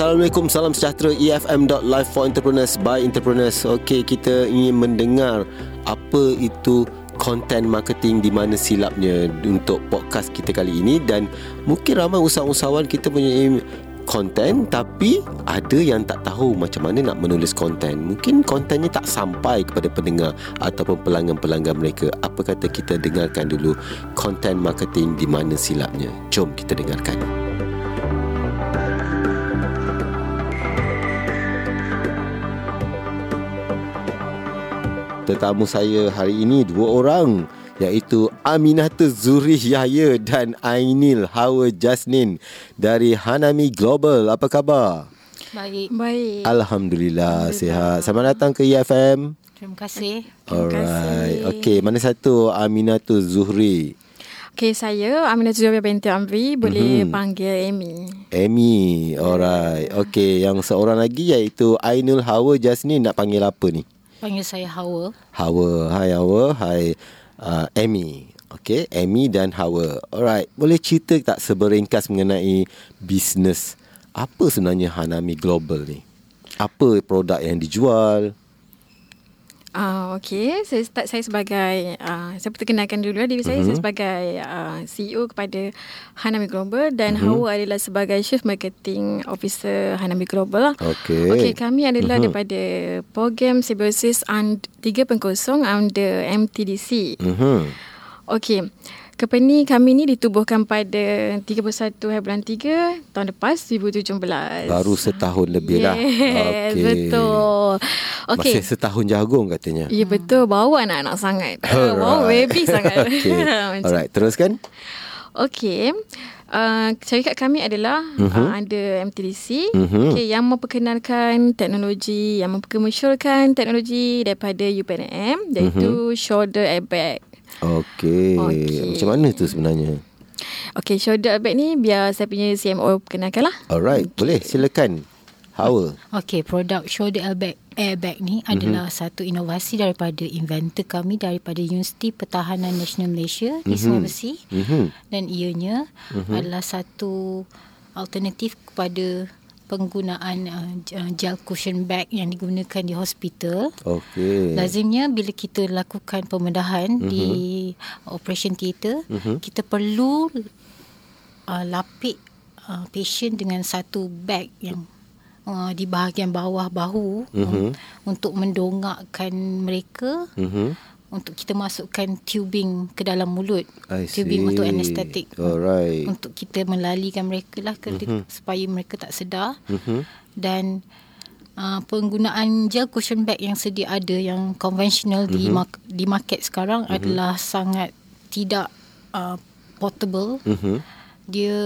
Assalamualaikum, salam sejahtera EFM.live for entrepreneurs by entrepreneurs. Okey, kita ingin mendengar apa itu content marketing di mana silapnya untuk podcast kita kali ini dan mungkin ramai usahawan-usahawan kita punya konten tapi ada yang tak tahu macam mana nak menulis konten. Mungkin kontennya tak sampai kepada pendengar ataupun pelanggan-pelanggan mereka. Apa kata kita dengarkan dulu content marketing di mana silapnya. Jom kita dengarkan. Tetamu saya hari ini dua orang iaitu Aminata Zuri Yahya dan Ainil Hawa Jasnin dari Hanami Global. Apa khabar? Baik. Baik. Alhamdulillah, Alhamdulillah. sihat. Selamat datang ke EFM. Terima kasih. Alright. Okey, mana satu Aminata Zuhri? Okay, saya Aminata Zuhri binti Amri. Boleh mm-hmm. panggil Amy. Amy. Alright. Okey, yang seorang lagi iaitu Ainul Hawa Jasnin. Nak panggil apa ni? Panggil saya Hawa. Hawa. Hai Hawa. Hai uh, Amy. Okay, Amy dan Hawa. Alright, boleh cerita tak seberingkas mengenai bisnes apa sebenarnya Hanami Global ni? Apa produk yang dijual? Uh, okay, saya start saya sebagai uh, saya perkenalkan dulu lah diri saya. Uh-huh. Saya mhm. sebagai uh, CEO kepada Hanami Global dan uh-huh. Hawa adalah sebagai Chief Marketing Officer Hanami Global. Okay. Okay, kami adalah uh-huh. daripada program Symbiosis 3.0 under MTDC. Uh-huh. Okay. Company kami ni ditubuhkan pada 31 hari bulan 3 tahun lepas 2017. Baru setahun lebih dah. Yes, okay. betul. Okay. Masih setahun jagung katanya. Ya betul, bawa anak-anak sangat. Alright. Bawa baby sangat. okay. Alright, teruskan. Okay. Uh, syarikat kami adalah uh-huh. uh, under MTDC uh-huh. okay, yang memperkenalkan teknologi, yang memperkemersialkan teknologi daripada UPNM iaitu uh-huh. shoulder airbag. Okey. Okay. Macam mana tu sebenarnya? Okey, shoulder bag ni biar saya punya CMO kenalkan lah. Alright, okay. boleh silakan. How? Okey, produk shoulder airbag airbag ni mm-hmm. adalah satu inovasi daripada inventor kami daripada Universiti Pertahanan Nasional Malaysia, mm-hmm. Ismail Besi. Mm-hmm. Dan ianya mm-hmm. adalah satu alternatif kepada penggunaan uh, uh, gel cushion bag yang digunakan di hospital. Okey. Lazimnya bila kita lakukan pembedahan uh-huh. di operation theater, uh-huh. kita perlu uh, lapik uh, patient dengan satu bag yang uh, di bahagian bawah bahu uh-huh. um, untuk mendongakkan mereka. Uh-huh untuk kita masukkan tubing ke dalam mulut tubing untuk anestetik alright untuk kita melalikan mereka lah mm-hmm. supaya mereka tak sedar mm-hmm. dan uh, penggunaan gel cushion bag yang sedia ada yang konvensional mm-hmm. di mhm. ma- di market sekarang mm-hmm. adalah sangat tidak uh, portable mm-hmm. dia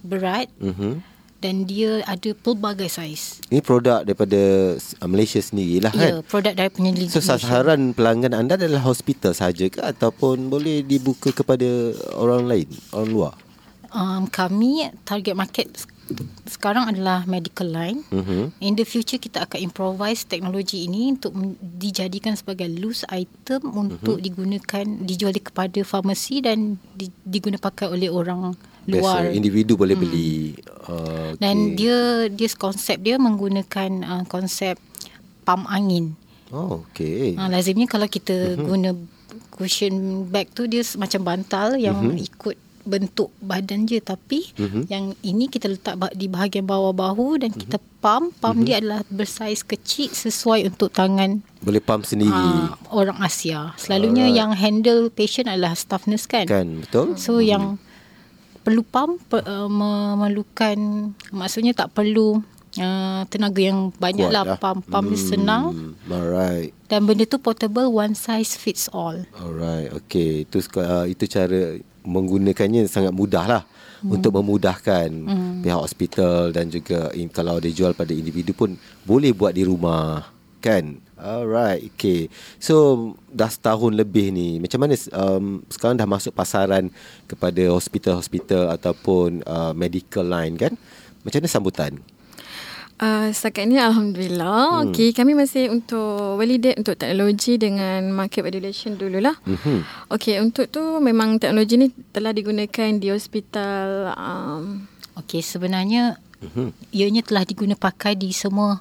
berat mm-hmm dan dia ada pelbagai saiz. Ini produk daripada uh, Malaysia sendirilah kan? Ya, produk dari penyelidik so, Malaysia. sasaran pelanggan anda adalah hospital saja ke ataupun boleh dibuka kepada orang lain, orang luar? Um, kami target market sekarang adalah medical line. Uh-huh. In the future kita akan improvise teknologi ini untuk dijadikan sebagai loose item untuk uh-huh. digunakan dijual kepada farmasi dan di, digunakan pakai oleh orang luar Biasa, individu boleh hmm. beli uh, dan okay. dia dia konsep dia menggunakan uh, konsep pam angin oh okey uh, lazimnya kalau kita uh-huh. guna cushion bag tu dia macam bantal yang uh-huh. ikut bentuk badan je tapi uh-huh. yang ini kita letak di bahagian bawah bahu dan uh-huh. kita pam pam uh-huh. dia adalah bersaiz kecil sesuai untuk tangan boleh pam sendiri uh, orang Asia selalunya Alright. yang handle patient adalah staff nurse kan kan betul so uh-huh. yang perlu pump uh, memerlukan maksudnya tak perlu uh, tenaga yang banyak Kuat lah, lah. pump pump hmm, senang alright dan benda tu portable one size fits all alright okay itu uh, itu cara menggunakannya sangat mudah lah hmm. untuk memudahkan hmm. pihak hospital dan juga in, kalau dia jual pada individu pun boleh buat di rumah kan Alright, okay. So dah setahun lebih ni. Macam mana um, sekarang dah masuk pasaran kepada hospital-hospital ataupun uh, medical line kan? Macam mana sambutan? Uh, setakat ni Alhamdulillah. Hmm. Okay, kami masih untuk validate untuk teknologi dengan market validation dululah. Hmm. Okay, untuk tu memang teknologi ni telah digunakan di hospital. Um, okay, sebenarnya Ianya telah diguna pakai di semua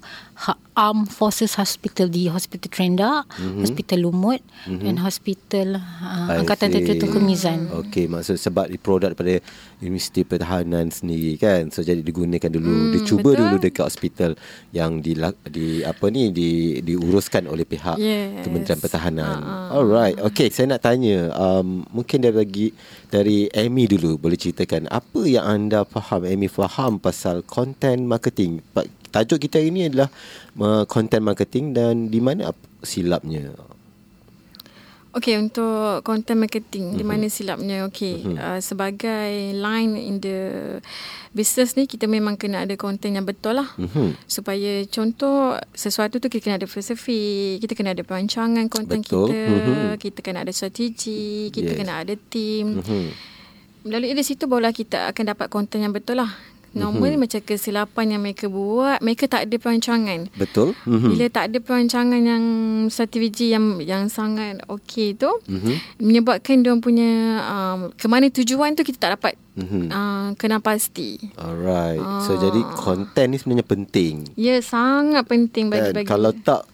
Armed Forces Hospital di Hospital Trendak, Hospital Lumut dan Hospital uh, I Angkatan. Tentera Tengku Mizan. Okey, maksud sebab produk daripada Universiti Pertahanan sendiri kan. So jadi digunakan dulu, hmm, dicuba betul. dulu dekat hospital yang di di apa ni di diuruskan oleh pihak Yes. Kementerian Pertahanan. Alright. Okey, saya nak tanya um, mungkin dari bagi dari Amy dulu boleh ceritakan apa yang anda faham Amy faham pasal content marketing. Tajuk kita hari ini adalah uh, content marketing dan di mana ap- silapnya? Okay, untuk content marketing, Mhm. di mana silapnya? Okay, uh, sebagai line in the business ni, kita memang kena ada content yang betul lah. Mhm. Supaya contoh, sesuatu tu kita kena ada filosofi, kita kena ada perancangan content Betul. kita, Mhm. kita kena ada strategi, kita Yes. kena ada team. Mhm. Melalui dari situ barulah kita akan dapat content yang betul lah. Normal Mhm. macam kesilapan yang mereka buat, mereka tak ada perancangan. Betul? Mhm. Bila tak ada perancangan yang strategi yang yang sangat okey tu Mhm. menyebabkan dia punya um, ke mana tujuan tu kita tak dapat Mhm. uh, kena pasti. Alright. So Ah. jadi konten ni sebenarnya penting. Ya sangat penting Kan? bagi-bagi. Kalau tak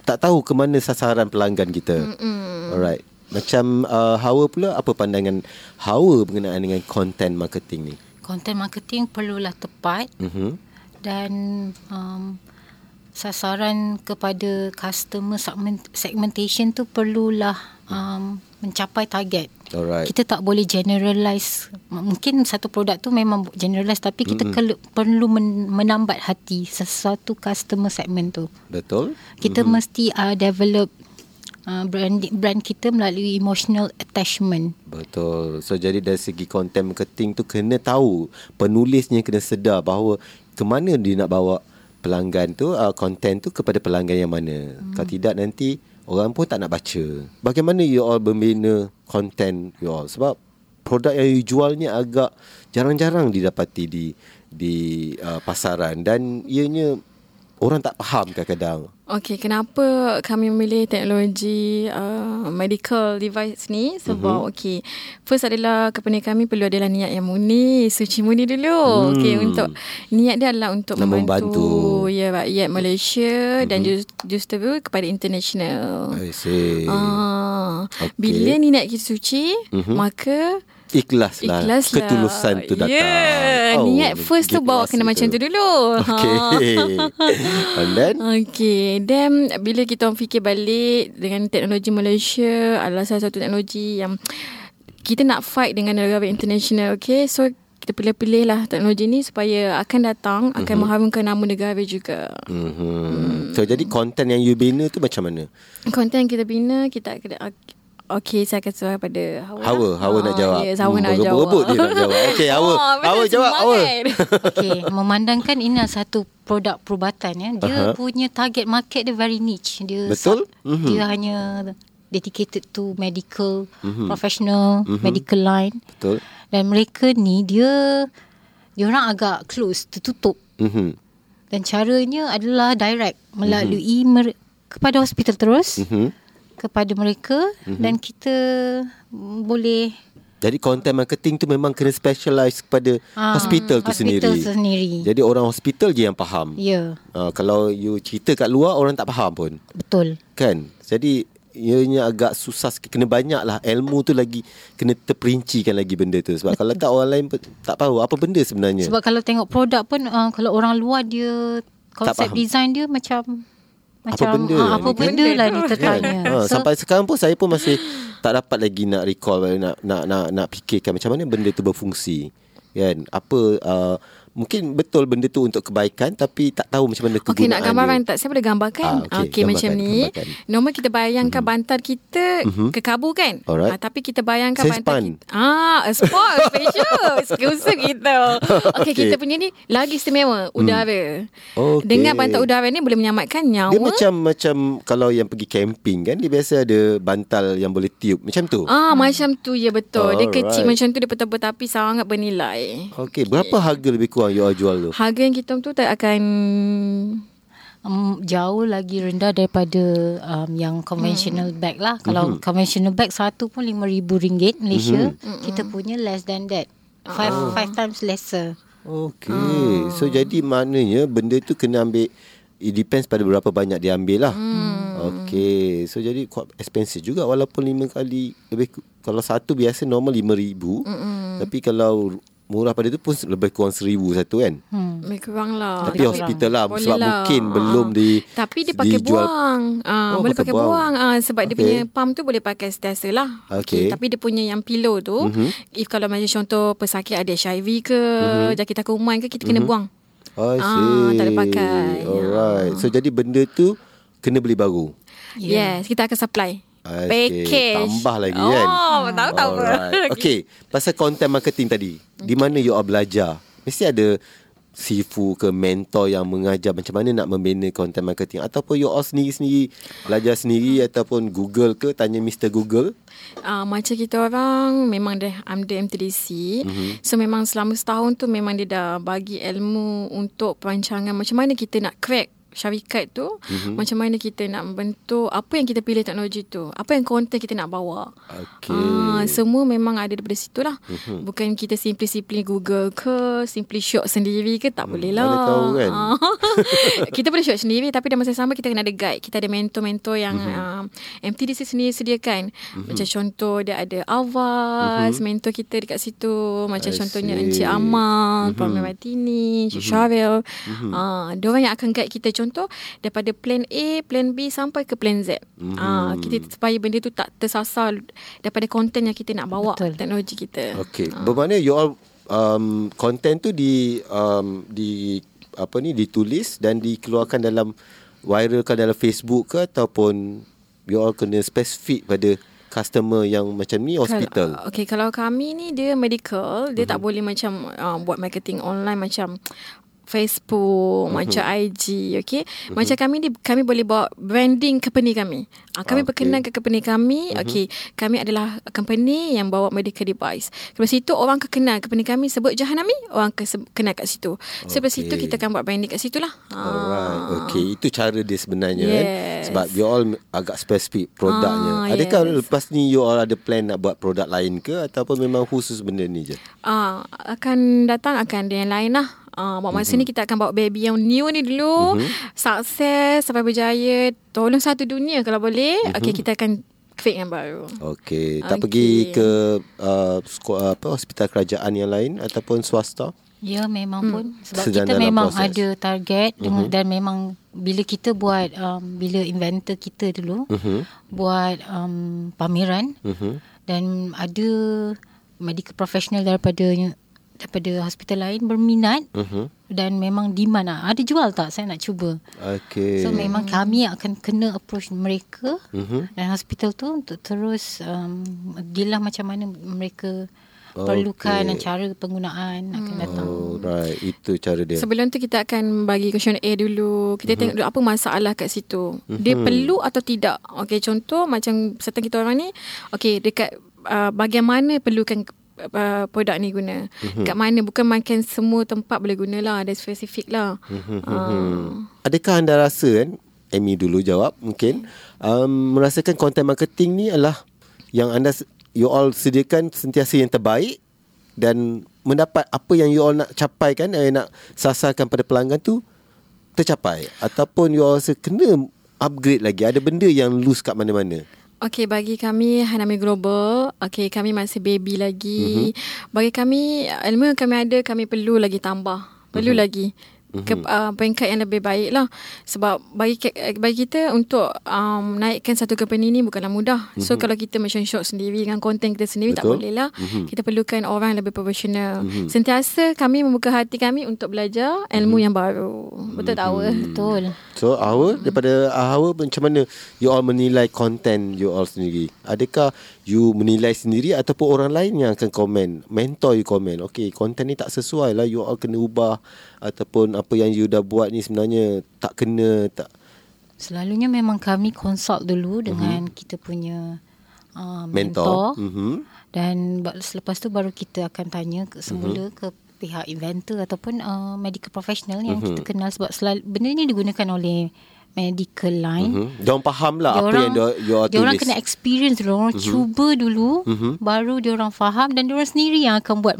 tak tahu ke mana sasaran pelanggan kita. Mm-mm. Alright. Macam uh, Hawa pula apa pandangan Hawa berkenaan dengan content marketing ni? Content marketing perlulah tepat Mhm. dan um, sasaran kepada customer segment, segmentation tu perlulah um, mencapai target. Alright. Kita tak boleh generalize. Mungkin satu produk tu memang generalize tapi kita mm perlu men- menambat hati sesuatu customer segment tu. Betul? Kita mm-hmm. mesti uh, develop uh, brand brand kita melalui emotional attachment. Betul. So jadi dari segi content marketing tu kena tahu penulisnya kena sedar bahawa ke mana dia nak bawa pelanggan tu uh, content tu kepada pelanggan yang mana. Hmm. Kalau tidak nanti orang pun tak nak baca. Bagaimana you all membina content you all sebab produk yang you jual ni agak jarang-jarang didapati di di uh, pasaran dan ianya orang tak faham kadang-kadang. Okey, kenapa kami memilih teknologi uh, medical device ni? Sebab Mhm. mm-hmm. okey, first adalah kepada kami perlu adalah niat yang murni, suci murni dulu. Hmm. Okey, untuk niat dia adalah untuk Nak membantu, membantu. ya rakyat Malaysia mm-hmm. dan just, justru kepada international. I see. Ah, Okey. bila ni niat kita suci, Mhm. mm-hmm. maka Ikhlaslah. ikhlaslah. Ketulusan tu datang. Yeah, Oh, niat first tu bawa kena rasa macam tu dulu. Okay. And then? Okay, then bila kita orang fikir balik dengan teknologi Malaysia adalah salah satu teknologi yang kita nak fight dengan negara international, okay? So, kita pilih-pilih lah teknologi ni supaya akan datang, akan Mhm. mengharumkan nama negara juga. Mm-hmm. So jadi konten yang you bina tu macam mana? Konten yang kita bina, kita Okay, saya akan serah pada Hawa. Hawa, Hawa nak jawab. Yes, Hawa Hmm, nak jawab. berebut-rebut dia nak jawab. Okey, Hawa. Oh, Hawa jawab, Hawa. semangat. Okey, memandangkan ini adalah satu produk perubatan ya. Dia Aha. punya target market dia very niche. Dia Betul? sub- Mhm. Dia hanya dedicated to medical professional medical line Betul. dan mereka ni dia dia orang agak close, tertutup Mhm. dan caranya adalah direct melalui mer- kepada hospital terus Mhm. Kepada mereka dan kita boleh Jadi content marketing tu memang kena specialize kepada Ah, hospital tu hospital sendiri. sendiri. Jadi orang hospital je yang faham. ya, Uh, kalau you cerita kat luar orang tak faham pun. betul. Kan? Jadi ianya agak susah sikit. Kena banyak lah ilmu tu lagi kena terperincikan lagi benda tu sebab kalau tak orang lain tak tahu apa benda sebenarnya. Sebab kalau tengok produk pun uh, kalau orang luar dia konsep design dia macam Apa macam benda ah, ni apa benda lah ni tertanya. Ha, sampai sekarang pun saya pun masih tak dapat lagi nak recall nak nak nak nak fikirkan macam mana benda tu berfungsi. Kan? Apa uh, mungkin betul benda tu untuk kebaikan tapi tak tahu macam mana kegunaan Okey nak gambaran dia. tak? Saya boleh gambarkan. Ah, okey, Okey macam gambarkan, ni. gambarkan. Normal kita bayangkan mm-hmm. bantal kita mm-hmm. ke kabu kan? Alright. Ah, tapi kita bayangkan Saya bantal span. kita. Ah, a spot special. Exclusive kita. Okey, Okey. kita punya ni lagi istimewa udara. Okey. Dengan bantal udara ni boleh menyelamatkan nyawa. Dia macam macam kalau yang pergi camping kan dia biasa ada bantal yang boleh tiup macam tu. Ah, macam tu ya betul. Dia Alright. kecil macam tu dia betul-betul tapi sangat bernilai. Okey, berapa harga lebih kurang you all jual tu? Harga yang kita tu tak akan Um, jauh lagi rendah daripada um, yang conventional Hmm. bag lah. Kalau Mhm. conventional bag satu pun RM5,000 Malaysia. Kita punya less than that. Five Oh. five times lesser. Okay. So jadi maknanya benda tu kena ambil it depends pada berapa banyak dia ambil lah. Hmm. Okay. So jadi quite expensive juga walaupun lima kali lebih kalau satu biasa normal lima ribu. Tapi kalau murah pada tu pun lebih kurang seribu satu kan. Hmm. Lebih kurang lah. Tapi hospital lah Boleh sebab lah. mungkin belum Ah. di Tapi dia pakai dijual- buang. Ah, Oh, boleh pakai pakai buang. buang. Ah, sebab dia Okay. punya pump tu boleh pakai setiasa lah. Okay. Mhm. Tapi dia punya yang pillow tu, mm-hmm. if kalau macam contoh pesakit ada HIV ke, mm-hmm. jangkitan kuman ke, kita kena buang. Oh, I Ah, see. tak boleh pakai. Alright. So jadi benda tu kena beli baru. Yes, kita akan supply. Package. Tambah lagi oh, kan? Oh, tahu tak apa. Alright. Okay. Pasal content marketing tadi. Di mana you all belajar? Mesti ada sifu ke mentor yang mengajar macam mana nak membina content marketing ataupun you all sendiri-sendiri belajar sendiri ataupun Google ke tanya Mr Google Uh, macam kita orang memang dah under MTDC. Mhm. Mm-hmm. So memang selama setahun tu memang dia dah bagi ilmu untuk perancangan macam mana kita nak crack syarikat tu. Mhm. Mm-hmm. Macam mana kita nak membentuk apa yang kita pilih teknologi tu. Apa yang konten kita nak bawa. Okay. Mhm. Ah, semua memang ada daripada situ lah. Mm-hmm. Bukan kita simply-simply Google ke, simply shot sendiri ke, tak boleh lah. Tahu kan. Ah. kita boleh shot sendiri tapi dalam masa sama kita kena ada guide. Kita ada mentor-mentor yang Mhm. mm-hmm. uh, MTDC sendiri sediakan. Mm-hmm. Macam contoh dia ada Avaz, mm-hmm. mentor kita dekat situ. Macam I contohnya see. Encik Amal, mm-hmm. Puan Martini, Encik mm-hmm. Syaril. Mm-hmm. Uh, diorang yang akan guide kita contoh daripada plan A, plan B sampai ke plan Z. Mm-hmm. Uh, kita supaya benda tu tak tersasar daripada konten yang kita nak bawa Betul. teknologi kita. Okay. Bermakna you all um, content tu di um, di apa ni ditulis dan dikeluarkan dalam viralkan dalam Facebook ke ataupun you all kena spesifik pada customer yang macam ni hospital. Kalau, okay, kalau kami ni dia medical, dia Mhm. tak boleh macam uh, buat marketing online macam Facebook, Mhm. macam IG, okay. Macam kami ni kami boleh bawa branding company kami. Uh, kami Okay. berkenan ke company kami, okay. Kami adalah company yang bawa medical device. Dari situ orang akan kenal company kami sebut Jahanami, orang akan kenal kat situ. So dari situ Okay. kita akan buat branding kat situ lah. Alright. Okay, itu cara dia sebenarnya kan. Yes. Sebab you all agak spesifik produknya. Ah, Adakah yes. lepas ni you all ada plan nak buat produk lain ke ataupun memang khusus benda ni je? Ah, akan datang akan ada yang lain lah. Ah, buat masa mm-hmm. ni kita akan bawa baby yang new ni dulu. Mm-hmm. Sukses sampai berjaya. Tolong satu dunia kalau boleh. Mm-hmm. Okay, kita akan create yang baru. Okay, tak Okay. pergi ke uh, sko- apa hospital kerajaan yang lain ataupun swasta? Ya memang hmm. pun sebab Sedang kita memang proses. ada target uh-huh. dan memang bila kita buat um, bila inventor kita dulu uh-huh. buat um, pameran uh-huh. dan ada medical professional daripada daripada hospital lain berminat uh-huh. dan memang demand lah. ada jual tak saya nak cuba. Okay. So memang kami akan kena approach mereka Mhm. dan hospital tu untuk terus um, dilah macam mana mereka perlukan dan cara penggunaan akan datang. Oh, right. Itu cara dia. Sebelum tu kita akan bagi questionnaire dulu. Kita mm-hmm. tengok dulu apa masalah kat situ. Mm-hmm. Dia perlu atau tidak. Okay, contoh macam serta kita orang ni. Okay, dekat uh, bahagian mana perlukan uh, produk ni guna. Mm-hmm. Kat mana. Bukan makan semua tempat boleh guna lah. Ada spesifik lah. Mm-hmm. Uh, Adakah anda rasa kan Amy dulu jawab mungkin um, merasakan content marketing ni adalah yang anda you all sediakan sentiasa yang terbaik dan mendapat apa yang you all nak capai kan eh, nak sasarkan pada pelanggan tu tercapai ataupun you all rasa kena upgrade lagi ada benda yang loose kat mana-mana Okay, bagi kami Hanami Global, okay, kami masih baby lagi. Mm-hmm. Bagi kami, ilmu yang kami ada, kami perlu lagi tambah. Perlu mm-hmm. lagi. Ke, uh, peringkat yang lebih baik lah sebab bagi ke- bagi kita untuk um, naikkan satu company ni bukanlah mudah so Mhm. kalau kita macam shot sendiri dengan konten kita sendiri tak Betul. boleh lah Mhm. kita perlukan orang yang lebih profesional Mhm. sentiasa kami membuka hati kami untuk belajar ilmu yang baru betul tak awal Betul. So Hawa daripada Hawa macam mana you all menilai content you all sendiri? Adakah you menilai sendiri ataupun orang lain yang akan komen? Mentor you komen. Okay, content ni tak sesuai lah you all kena ubah ataupun apa yang you dah buat ni sebenarnya tak kena tak Selalunya memang kami consult dulu dengan uh-huh. kita punya uh, mentor. mentor, Mhm. dan selepas tu baru kita akan tanya ke semula uh-huh. ke pihak inventor ataupun uh, medical professional yang uh-huh. kita kenal sebab selalu benda ni digunakan oleh medical line. Mhm. Diorang faham lah apa yang dia- you all Diorang kena experience dulu, orang uh-huh. cuba dulu, uh-huh. baru diorang faham dan diorang sendiri yang akan buat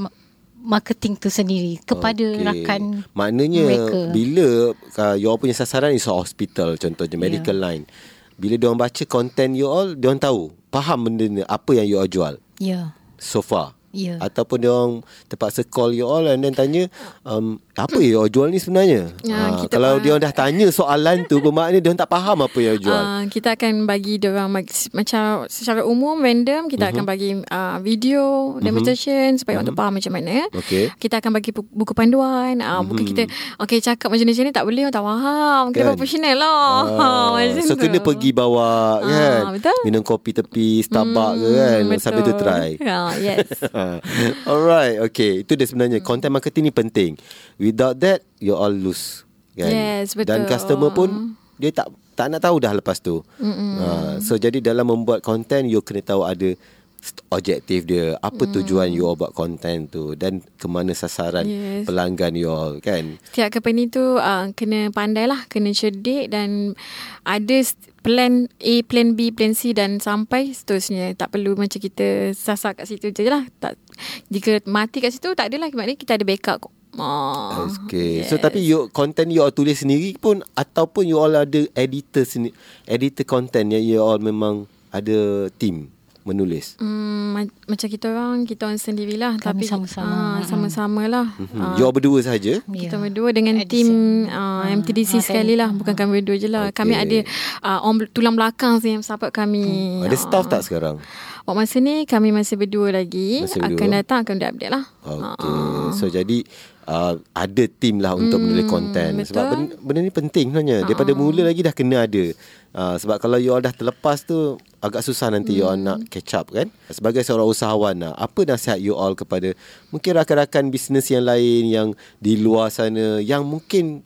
marketing tu sendiri kepada Okey. rakan Maknanya mereka. bila uh, you all punya sasaran is hospital contohnya medical line. Bila dia orang baca content you all, dia orang tahu, faham benda ni apa yang you all jual Ya. so far. Ya. Ataupun dia orang terpaksa call you all and then tanya um, apa you all jual ni sebenarnya. Ya, Ah, kita kalau dia orang dah tanya soalan tu bermakna dia orang tak faham apa yang jual. Uh, kita akan bagi dia orang macam secara umum random kita akan bagi uh, video demonstration supaya orang tu faham macam mana. Okey. Kita akan bagi bu- buku panduan. Uh, buku kita okey cakap macam ni tak boleh orang tak faham. Kita Kan? profesional lah. Ah, macam so tu. kena pergi bawa kan Ah, betul. Minum kopi tepi Starbucks ke kan Hmm, Sambil tu betul. try Ah, yes. Alright Okay. Itu dia sebenarnya. Content marketing ni penting. Without that You all lose kan? Yes, Dan betul. customer pun Dia tak tak nak tahu dah lepas tu. Uh, So jadi dalam membuat content You kena tahu ada Objektif dia Apa tujuan you all buat content tu Dan ke mana sasaran Yes. Pelanggan you all kan Setiap company tu uh, kena pandai lah, kena cerdik dan ada plan A, plan B, plan C dan sampai seterusnya. Tak perlu macam kita sasar kat situ je lah. Tak, jika mati kat situ, tak adalah. Maknanya kita ada backup. Oh, Okay. So tapi you content you all tulis sendiri pun ataupun you all ada editor sendiri, editor content yang you all memang ada team menulis. Hmm, ma- macam kita orang, kita orang sendirilah. Kami tapi sama-sama. ah, sama-sama lah. Hmm. You all berdua saja. Kita Ya. berdua dengan Edison. tim uh, MTDC ah, sekali lah. Bukan kami berdua je lah. Okay. Kami ada uh, orang bel- tulang belakang sih yang support kami. Ada Ah. staff tak sekarang? Waktu masa ni kami masih berdua lagi. Masih berdua. Akan datang akan dia update lah. Okay. So jadi uh, ada team lah untuk Hmm, menulis content. betul. Sebab benda, benda ni penting sebenarnya. Daripada mula lagi dah kena ada. Uh, sebab kalau you all dah terlepas tu agak susah nanti you all Hmm. nak catch up kan. Sebagai seorang usahawan lah, apa nasihat you all kepada mungkin rakan-rakan bisnes yang lain yang di luar sana yang mungkin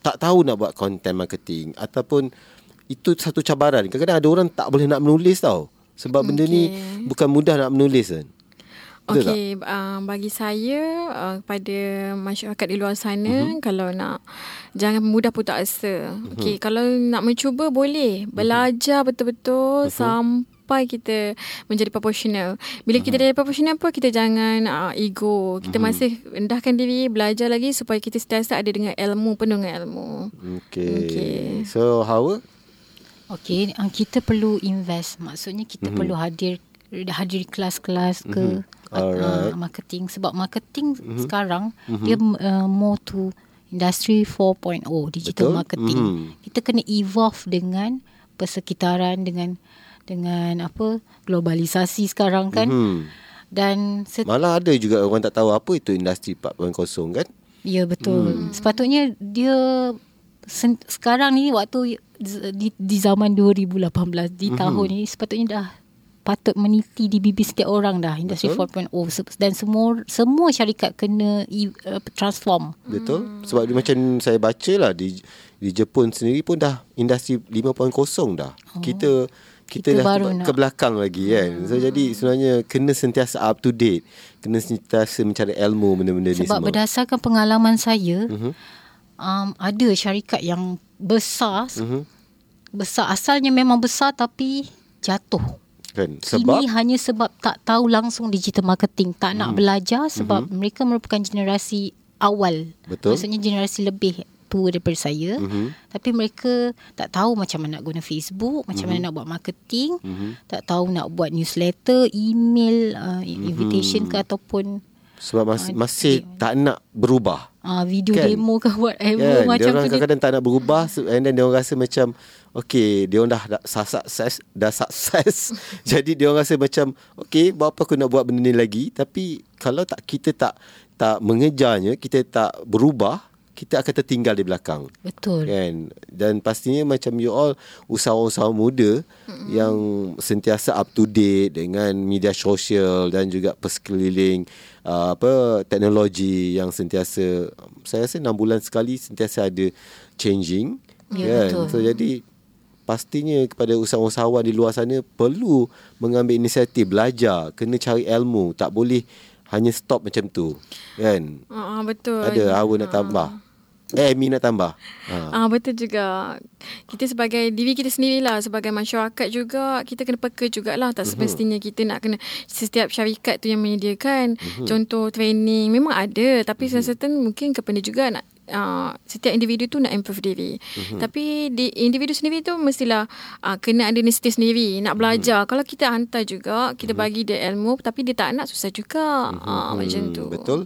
tak tahu nak buat content marketing ataupun itu satu cabaran. Kadang-kadang ada orang tak boleh nak menulis tau. Sebab benda ni Okay. bukan mudah nak menulis kan. Okey, uh, bagi saya uh, kepada masyarakat di luar sana Mhm. uh-huh. kalau nak jangan mudah putus asa. Mhm. Okey, kalau nak mencuba boleh. Belajar betul-betul Mhm. sampai kita menjadi profesional. Bila Mhm. kita jadi profesional pun kita jangan uh, ego. Kita masih rendahkan diri, belajar lagi supaya kita sentiasa ada dengan ilmu, penuh dengan ilmu. Okay. Okey. So Hawa? Okey, uh, kita perlu invest. Maksudnya kita mm-hmm. perlu hadir hadir kelas-kelas ke mm-hmm. Alright. uh, marketing sebab marketing mm-hmm. sekarang mm-hmm. dia uh, more to industry 4.0 digital Betul. marketing. Mhm. Kita kena evolve dengan persekitaran dengan dengan apa globalisasi sekarang kan. Mhm. Dan set, Malah ada juga orang tak tahu apa itu industri 4.0 kan? Ya betul. Hmm. Sepatutnya dia sen, sekarang ni waktu di, di zaman 2018 di Mhm. tahun ni sepatutnya dah patut meniti di bibir setiap orang dah industri 4.0 Se- dan semua semua syarikat kena uh, transform. Betul? Sebab macam saya baca lah di di Jepun sendiri pun dah industri 5.0 dah. Oh. Kita kita, Kita dah baru ke, ke belakang lagi kan. So jadi sebenarnya kena sentiasa up to date. Kena sentiasa mencari ilmu benda-benda ni Sebab semua. berdasarkan pengalaman saya Mhm. um, ada syarikat yang besar Mhm. besar asalnya memang besar tapi jatuh. Kan? Sebab Ini hanya sebab tak tahu langsung digital marketing, tak nak Hmm. belajar sebab mereka merupakan generasi awal. Betul. Maksudnya generasi lebih tua daripada saya. Mhm. Tapi mereka tak tahu macam mana nak guna Facebook, macam Hmm. mana nak buat marketing, tak tahu nak buat newsletter, email, uh, Hmm. invitation ke ataupun sebab masih, masih tak nak berubah. uh, video Kan? demo ke whatever Kan? Dia macam orang tu. je. kadang-kadang tak nak berubah and then dia orang rasa macam okay, dia orang dah, dah su- sukses, dah sukses. Jadi dia orang rasa macam okay, buat apa aku nak buat benda ni lagi? Tapi kalau tak kita tak tak mengejarnya, kita tak berubah, kita akan tertinggal di belakang. Betul. Kan? Dan pastinya macam you all usahawan-usahawan muda mm-hmm. yang sentiasa up to date dengan media sosial dan juga persekeliling uh, apa teknologi yang sentiasa saya rasa 6 bulan sekali sentiasa ada changing Ya, kan. betul. So jadi pastinya kepada usahawan-usahawan di luar sana perlu mengambil inisiatif belajar, kena cari ilmu, tak boleh hanya stop macam tu. Kan? Uh, betul. Ada awak nak tambah. Eh, Mi nak tambah. Ha. Ah betul juga. Kita sebagai diri kita sendirilah sebagai masyarakat juga kita kena peka jugalah tak semestinya kita nak kena setiap syarikat tu yang menyediakan contoh training memang ada tapi mm certain mungkin kepada juga nak Uh, setiap individu tu nak improve diri. Mm-hmm. Tapi di individu sendiri tu mestilah uh, kena ada inisiatif sendiri, nak belajar. Mm-hmm. Kalau kita hantar juga, kita mm-hmm. bagi dia ilmu tapi dia tak nak susah juga. Mm-hmm. Uh, macam tu. Betul.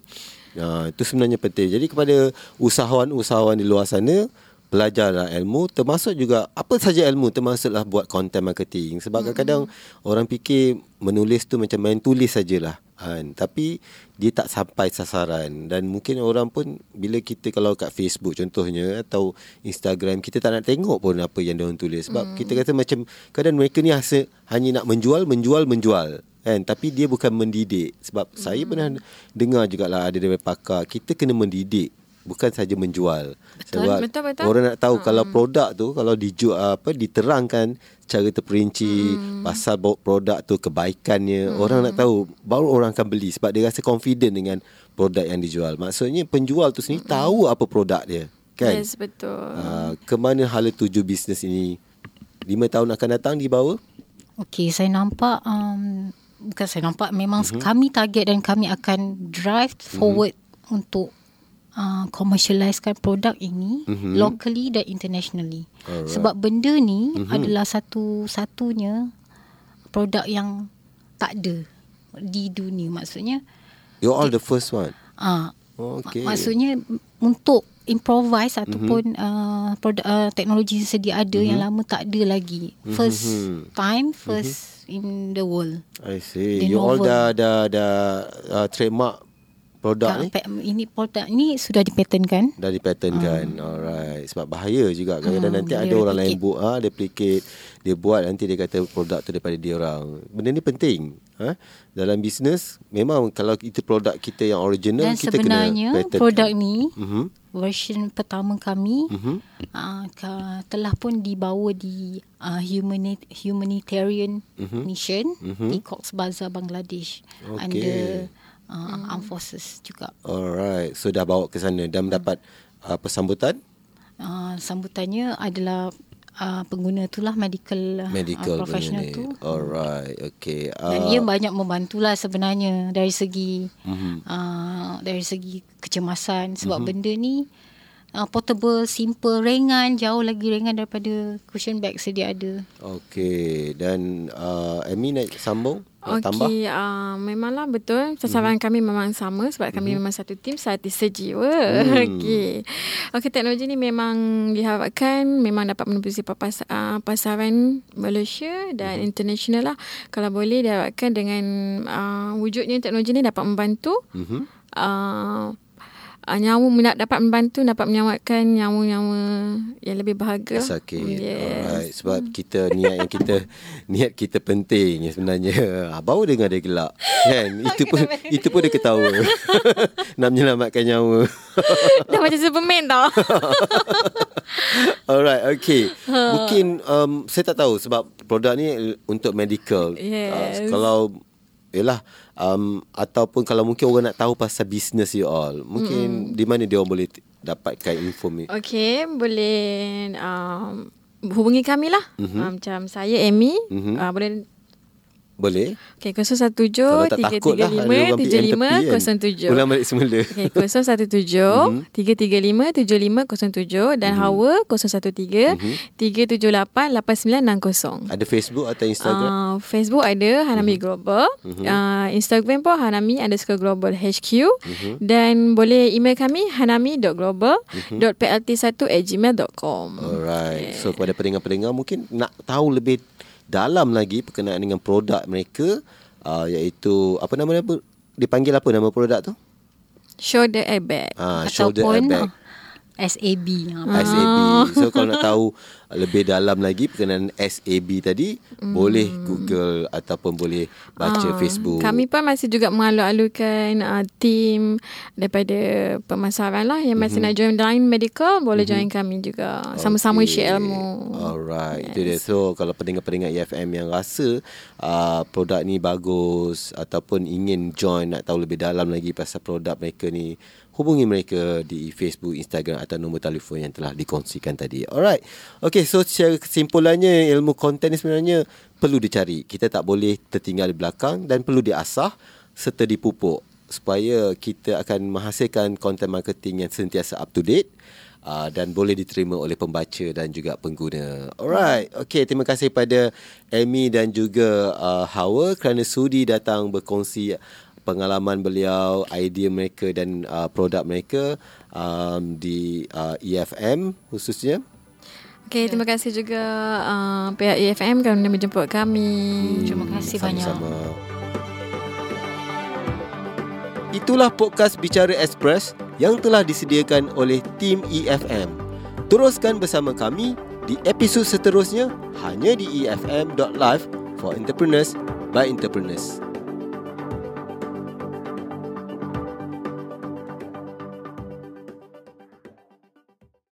Ha, itu sebenarnya penting. Jadi kepada usahawan-usahawan di luar sana, belajarlah ilmu termasuk juga apa saja ilmu termasuklah buat content marketing. Sebab mm-hmm. kadang-kadang orang fikir menulis tu macam main tulis sajalah. Kan? Tapi dia tak sampai sasaran dan mungkin orang pun bila kita kalau kat Facebook contohnya atau Instagram kita tak nak tengok pun apa yang dia orang tulis sebab mm. kita kata macam kadang mereka ni hanya nak menjual menjual menjual kan tapi dia bukan mendidik sebab mm. saya pernah dengar jugalah ada dari pakar kita kena mendidik bukan saja menjual Betul, sebab betul, betul. orang nak tahu hmm. kalau produk tu kalau dijual apa diterangkan secara terperinci hmm. pasal bawa produk tu kebaikannya hmm. orang nak tahu baru orang akan beli sebab dia rasa confident dengan produk yang dijual maksudnya penjual tu sendiri hmm. tahu apa produk dia kan Yes, betul. uh, ke mana hala tuju bisnes ini 5 tahun akan datang di bawah Okey, saya nampak um, bukan saya nampak memang mm-hmm. kami target dan kami akan drive forward mm-hmm. untuk uh, commercializekan produk ini Mhm. mm-hmm. locally dan internationally. Alright. Sebab benda ni Mhm. mm-hmm. adalah satu-satunya produk yang tak ada di dunia maksudnya you're all the first one ah okay okay. maksudnya untuk improvise ataupun mm-hmm. uh, produk uh, teknologi yang sedia ada mm-hmm. yang lama tak ada lagi first Mhm. mm-hmm. time first mm-hmm. In the world. I see. The you all novel. dah dah dah uh, trademark produk ni? pe- ini produk ni sudah dipatenkan. Dah dipatenkan. Uh. alright. Sebab bahaya juga. Kadang-kadang Ah, nanti ada orang lain buat ah duplicate dia buat nanti dia kata produk tu daripada dia orang. Benda ni penting ha? Dalam bisnes memang kalau itu produk kita yang original dan kita sebenarnya kena patent produk ni mhm version pertama kami mhm uh, ka, telah pun dibawa di uh, humanit- humanitarian Mhm. mm-hmm. mission Mhm. mm-hmm. di Cox's Bazar Bangladesh Okey. under uh, armed forces juga alright so dah bawa ke sana dan mendapat uh, persambutan uh, sambutannya adalah uh, pengguna itulah medical, medical uh, professional tu alright okay dan uh, ia banyak membantulah sebenarnya dari segi mhm uh, dari segi kecemasan sebab Mhm. mm-hmm. benda ni uh, portable, simple, ringan, jauh lagi ringan daripada cushion bag sedia ada. Okay Dan uh, Amy nak sambung Okey, uh, memanglah betul. Sasaran mm-hmm. kami memang sama sebab kami mm-hmm. memang satu tim satu sejiwa. Hmm. Mm. Okey. Okey, teknologi ni memang diharapkan memang dapat menembusi pas, uh, pasaran Malaysia dan mm-hmm. international lah. Kalau boleh diharapkan dengan uh, wujudnya teknologi ni dapat membantu Mhm. uh, uh, nyawa nak dapat membantu dapat menyelamatkan nyawa-nyawa yang lebih berharga. sakit. Yes. Alright. Sebab kita niat yang kita niat kita penting sebenarnya. Ah, Baru dengar dia gelak. Kan? Itu pun itu pun dia ketawa. Nak menyelamatkan nyawa. Dah macam Superman tau. Alright, okay. Mungkin um, saya tak tahu sebab produk ni untuk medical. Yes. Uh, kalau Yelah um, Ataupun kalau mungkin orang nak tahu Pasal business you all Mungkin mm. Di mana dia orang boleh Dapatkan info ni Okey, boleh um, hubungi kami lah. Mhm. Mm-hmm. Uh, macam saya Amy, Mhm. mm-hmm. uh, boleh Boleh. Okey, Kalau tak takut lah kan. 017 Ulang balik semula. Okey, 017 335 7507 dan Hawa 013 378 8960. Ada Facebook atau Instagram? Uh, Facebook ada Hanami Global. Uh, Instagram pun Hanami underscore Global HQ Dan boleh email kami Hanami.global .plt1 at gmail.com Alright. So kepada pendengar-pendengar Mungkin nak tahu lebih Dalam lagi Berkenaan dengan produk mereka uh, Iaitu Apa nama dia Dipanggil apa nama produk tu? Shoulder airbag Shoulder Ataupun airbag. uh, SAB. Uh, SAB So kalau nak tahu Lebih dalam lagi Berkenaan SAB tadi Hmm. Boleh Google Ataupun boleh Baca Ah, Facebook Kami pun masih juga mengalu-alukan uh, tim daripada pemasaran lah yang masih nak join line medical boleh join kami juga. Sama-sama Okay. share ilmu. Alright, yes. itu dia. So kalau pendengar-pendengar EFM yang rasa uh, produk ni bagus ataupun ingin join nak tahu lebih dalam lagi pasal produk mereka ni, hubungi mereka di Facebook, Instagram atau nombor telefon yang telah dikongsikan tadi. Alright. Okay, so secara kesimpulannya ilmu konten ni sebenarnya perlu dicari. Kita tak boleh tertinggal di belakang dan perlu diasah serta dipupuk supaya kita akan menghasilkan content marketing yang sentiasa up to date uh, dan boleh diterima oleh pembaca dan juga pengguna. Alright. Okay, terima kasih pada Amy dan juga uh, Hawa kerana sudi datang berkongsi pengalaman beliau, idea mereka dan uh, produk mereka um, di uh, EFM khususnya. Okay, terima kasih juga uh, pihak EFM kerana menjemput kami. Hmm, terima kasih sama-sama. banyak. Itulah podcast Bicara Express yang telah disediakan oleh tim EFM. Teruskan bersama kami di episod seterusnya hanya di efm.live for entrepreneurs by entrepreneurs.